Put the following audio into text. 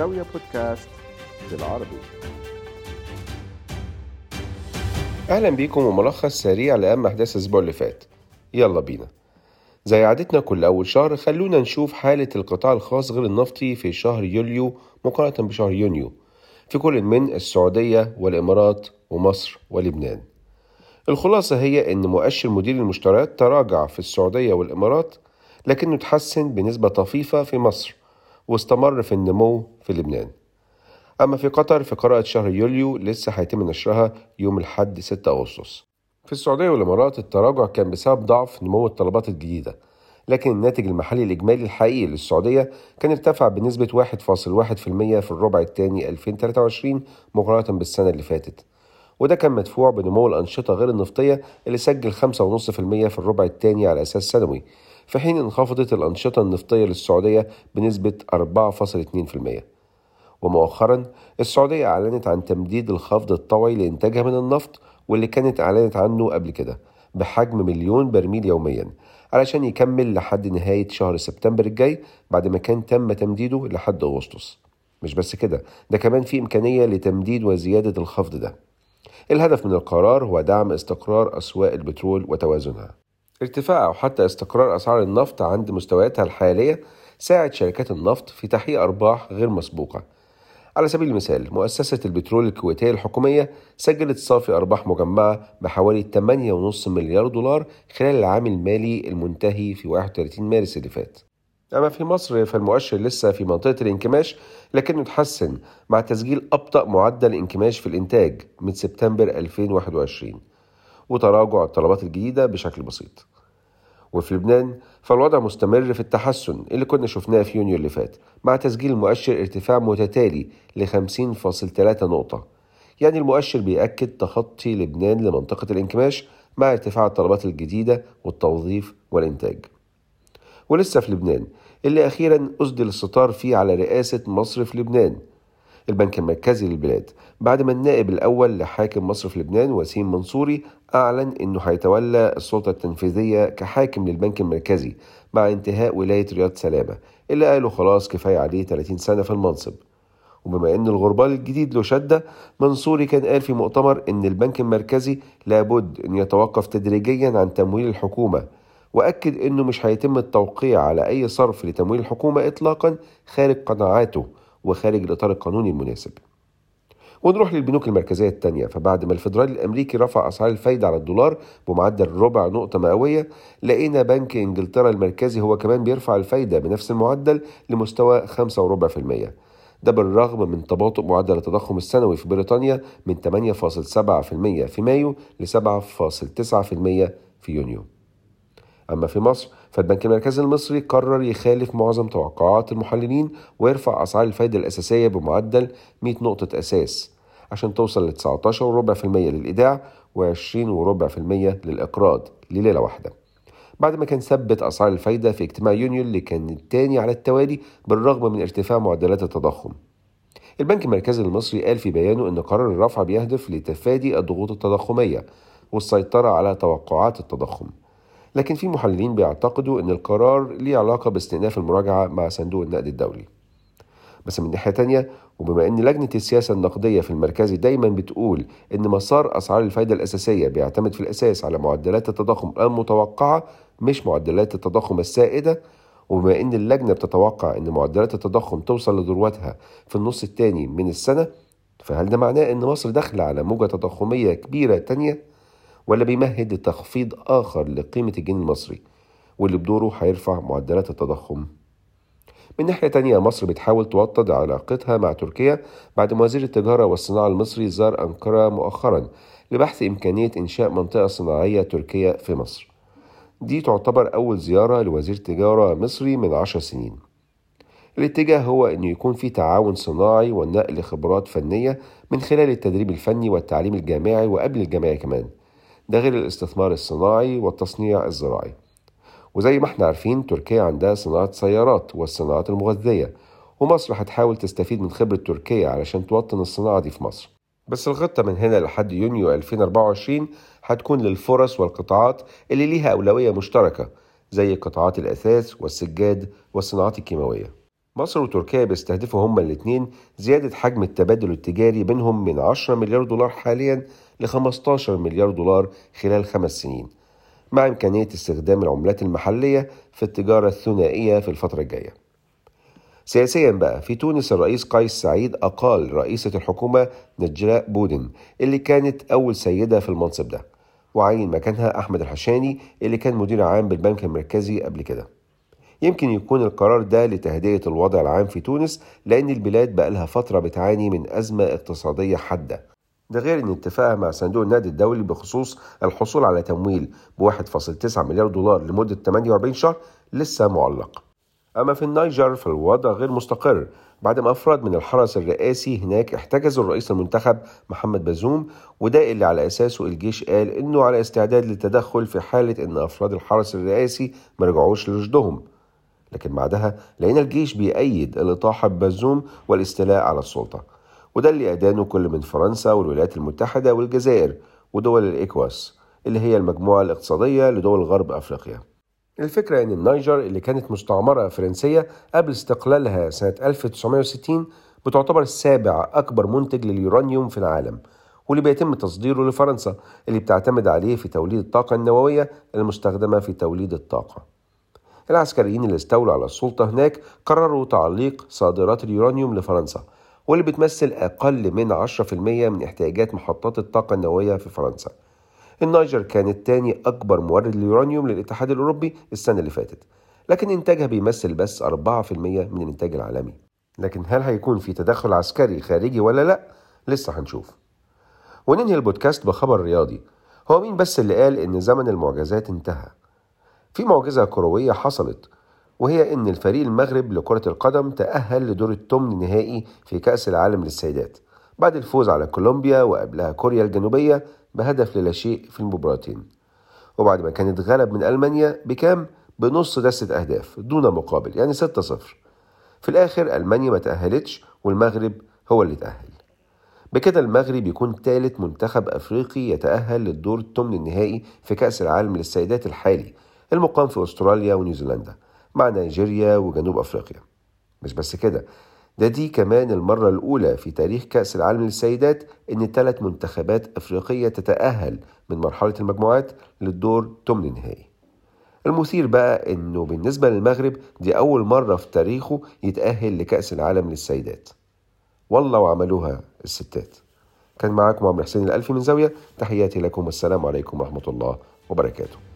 زاوية بودكاست بالعربي. أهلا بيكم وملخص سريع لأهم أحداث الأسبوع اللي فات. يلا بينا. زي عادتنا كل أول شهر خلونا نشوف حالة القطاع الخاص غير النفطي في شهر يوليو مقارنة بشهر يونيو. في كل من السعودية والإمارات ومصر ولبنان. الخلاصة هي أن مؤشر مدير المشتريات تراجع في السعودية والإمارات لكنه تحسن بنسبة طفيفة في مصر. واستمر في النمو في لبنان. أما في قطر فقراءة شهر يوليو لسه هيتم نشرها يوم الحد 6 أغسطس. في السعودية والإمارات التراجع كان بسبب ضعف نمو الطلبات الجديدة لكن الناتج المحلي الإجمالي الحقيقي للسعودية كان ارتفع بنسبة 1.1% في الربع الثاني 2023 مقارنة بالسنة اللي فاتت. وده كان مدفوع بنمو الأنشطة غير النفطية اللي سجل 5.5% في الربع الثاني على أساس سنوي. في حين انخفضت الأنشطة النفطية للسعودية بنسبة 4.2% ومؤخرا السعودية أعلنت عن تمديد الخفض الطوعي لإنتاجها من النفط واللي كانت أعلنت عنه قبل كده بحجم مليون برميل يوميا علشان يكمل لحد نهاية شهر سبتمبر الجاي بعد ما كان تم تمديده لحد أغسطس. مش بس كده ده كمان في إمكانية لتمديد وزيادة الخفض ده. الهدف من القرار هو دعم استقرار أسواق البترول وتوازنها. ارتفاع أو حتى استقرار أسعار النفط عند مستوياتها الحالية ساعد شركات النفط في تحقيق أرباح غير مسبوقة. على سبيل المثال مؤسسة البترول الكويتية الحكومية سجلت صافي أرباح مجمعة بحوالي 8.5 مليار دولار خلال العام المالي المنتهي في 31 مارس اللي فات. أما في مصر فالمؤشر لسه في منطقة الانكماش لكنه تحسن مع تسجيل أبطأ معدل انكماش في الإنتاج من سبتمبر 2021 وتراجع الطلبات الجديدة بشكل بسيط. وفي لبنان فالوضع مستمر في التحسن اللي كنا شفناه في يونيو اللي فات مع تسجيل مؤشر ارتفاع متتالي ل 50.3 نقطة. يعني المؤشر بيأكد تخطي لبنان لمنطقة الانكماش مع ارتفاع الطلبات الجديدة والتوظيف والإنتاج. ولسه في لبنان اللي أخيرا أسدل الستار فيه على رئاسة مصر في لبنان البنك المركزي للبلاد. بعد ما النائب الأول لحاكم مصر في لبنان وسيم منصوري أعلن أنه هيتولى السلطة التنفيذية كحاكم للبنك المركزي مع انتهاء ولاية رياض سلامة اللي قالوا خلاص كفاية عليه 30 سنة في المنصب. وبما أن الغربال الجديد له شدة منصوري كان قال في مؤتمر أن البنك المركزي لابد أن يتوقف تدريجيا عن تمويل الحكومة وأكد أنه مش هيتم التوقيع على أي صرف لتمويل الحكومة إطلاقا خارج قناعاته. وخارج الإطار القانوني المناسب. ونروح للبنوك المركزية التانية. فبعد ما الفدرالي الأمريكي رفع أسعار الفايدة على الدولار بمعدل ربع نقطة مئوية لقينا بنك إنجلترا المركزي هو كمان بيرفع الفايدة بنفس المعدل لمستوى خمسة وربع في المية. ده بالرغم من تباطؤ معدل التضخم السنوي في بريطانيا من 8.7% في مايو ل 7.9% في يونيو. أما في مصر فالبنك المركزي المصري قرر يخالف معظم توقعات المحللين ويرفع أسعار الفائدة الأساسية بمعدل 100 نقطة أساس عشان توصل ل 19.4% للإيداع و20.4% للإقراض لليلة واحدة. بعد ما كان ثبت أسعار الفايدة في اجتماع يونيو اللي كان الثاني على التوالي بالرغم من ارتفاع معدلات التضخم. البنك المركزي المصري قال في بيانه أن قرار الرفع بيهدف لتفادي الضغوط التضخمية والسيطرة على توقعات التضخم. لكن في محللين بيعتقدوا أن القرار ليه علاقة باستئناف المراجعة مع صندوق النقد الدولي. بس من ناحية تانية وبما أن لجنة السياسة النقدية في المركزي دايما بتقول أن مسار أسعار الفايدة الأساسية بيعتمد في الأساس على معدلات التضخم المتوقعة مش معدلات التضخم السائدة. وبما أن اللجنة بتتوقع أن معدلات التضخم توصل لذروتها في النص الثاني من السنة فهل ده معناه أن مصر داخلة على موجة تضخمية كبيرة تانية؟ ولا بيمهد لتخفيض آخر لقيمة الجنيه المصري واللي بدوره هيرفع معدلات التضخم. من ناحية تانية مصر بتحاول توطد علاقتها مع تركيا بعد ما وزير التجارة والصناعة المصري زار أنقرة مؤخرا لبحث إمكانية إنشاء منطقة صناعية تركية في مصر. دي تعتبر أول زيارة لوزير تجارة مصري من عشر سنين. الاتجاه هو أنه يكون في تعاون صناعي ونقل خبرات فنية من خلال التدريب الفني والتعليم الجامعي وقبل الجامعي كمان. ده غير الاستثمار الصناعي والتصنيع الزراعي. وزي ما إحنا عارفين تركيا عندها صناعة سيارات والصناعات المغذية ومصر هتحاول تستفيد من خبرة تركيا علشان توطن الصناعة دي في مصر. بس الخطة من هنا لحد يونيو 2024 هتكون للفرص والقطاعات اللي ليها أولوية مشتركة زي قطاعات الأثاث والسجاد والصناعات الكيماوية. مصر وتركيا بيستهدفوا هما الاتنين زيادة حجم التبادل التجاري بينهم من 10 مليار دولار حاليا ل 15 مليار دولار خلال خمس سنين مع إمكانية استخدام العملات المحلية في التجارة الثنائية في الفترة الجاية. سياسيا بقى في تونس الرئيس قيس سعيد أقال رئيسة الحكومة نجلاء بودن اللي كانت أول سيدة في المنصب ده وعين مكانها أحمد الحشاني اللي كان مدير عام بالبنك المركزي قبل كده. يمكن يكون القرار ده لتهدئة الوضع العام في تونس لأن البلاد بقالها فترة بتعاني من أزمة اقتصادية حادة. ده غير إن اتفاقها مع صندوق النقد الدولي بخصوص الحصول على تمويل ب 1.9 مليار دولار لمدة 48 شهر لسه معلق. أما في النيجر فالوضع غير مستقر. بعد ما أفراد من الحرس الرئاسي هناك احتجزوا الرئيس المنتخب محمد بازوم وده اللي على أساسه الجيش قال إنه على استعداد للتدخل في حالة إن أفراد الحرس الرئاسي ما رجعوش لرشدهم. لكن بعدها لقينا الجيش بيأيد الإطاحة ببازوم والاستيلاء على السلطة. وده اللي أدانه كل من فرنسا والولايات المتحدة والجزائر ودول الإكواس اللي هي المجموعة الاقتصادية لدول غرب أفريقيا. الفكرة إن النيجر اللي كانت مستعمرة فرنسية قبل استقلالها سنة 1960 بتعتبر سابع أكبر منتج لليورانيوم في العالم واللي بيتم تصديره لفرنسا اللي بتعتمد عليه في توليد الطاقة النووية المستخدمة في توليد الطاقة. العسكريين اللي استولوا على السلطة هناك قرروا تعليق صادرات اليورانيوم لفرنسا واللي بتمثل أقل من 10% من احتياجات محطات الطاقة النووية في فرنسا. النيجر كانت تاني أكبر مورد لليورانيوم للاتحاد الأوروبي السنة اللي فاتت لكن إنتاجها بيمثل بس 4% من الإنتاج العالمي. لكن هل هيكون في تدخل عسكري خارجي ولا لأ؟ لسه هنشوف. وننهي البودكاست بخبر رياضي. هو مين بس اللي قال إن زمن المعجزات انتهى؟ في معجزة كروية حصلت وهي إن الفريق المغرب لكرة القدم تأهل لدور الثمن النهائي في كأس العالم للسيدات بعد الفوز على كولومبيا وقبلها كوريا الجنوبية بهدف للا شيء في المباراتين. وبعد ما كانت غلب من ألمانيا بكام؟ بنص دستة أهداف دون مقابل يعني 6-0 في الآخر ألمانيا ما تأهلتش والمغرب هو اللي تأهل. بكده المغرب يكون ثالث منتخب أفريقي يتأهل للدور الثمن النهائي في كأس العالم للسيدات الحالي المقام في أستراليا ونيوزيلندا. مع نيجيريا وجنوب أفريقيا. مش بس كده ده دي كمان المرة الأولى في تاريخ كأس العالم للسيدات إن ثلاث منتخبات أفريقية تتأهل من مرحلة المجموعات للدور ثمن النهائي المثير بقى إنه بالنسبة للمغرب دي أول مرة في تاريخه يتأهل لكأس العالم للسيدات. والله وعملوها الستات. كان معاكم عمرو حسين الألفي من زاوية تحياتي لكم والسلام عليكم ورحمة الله وبركاته.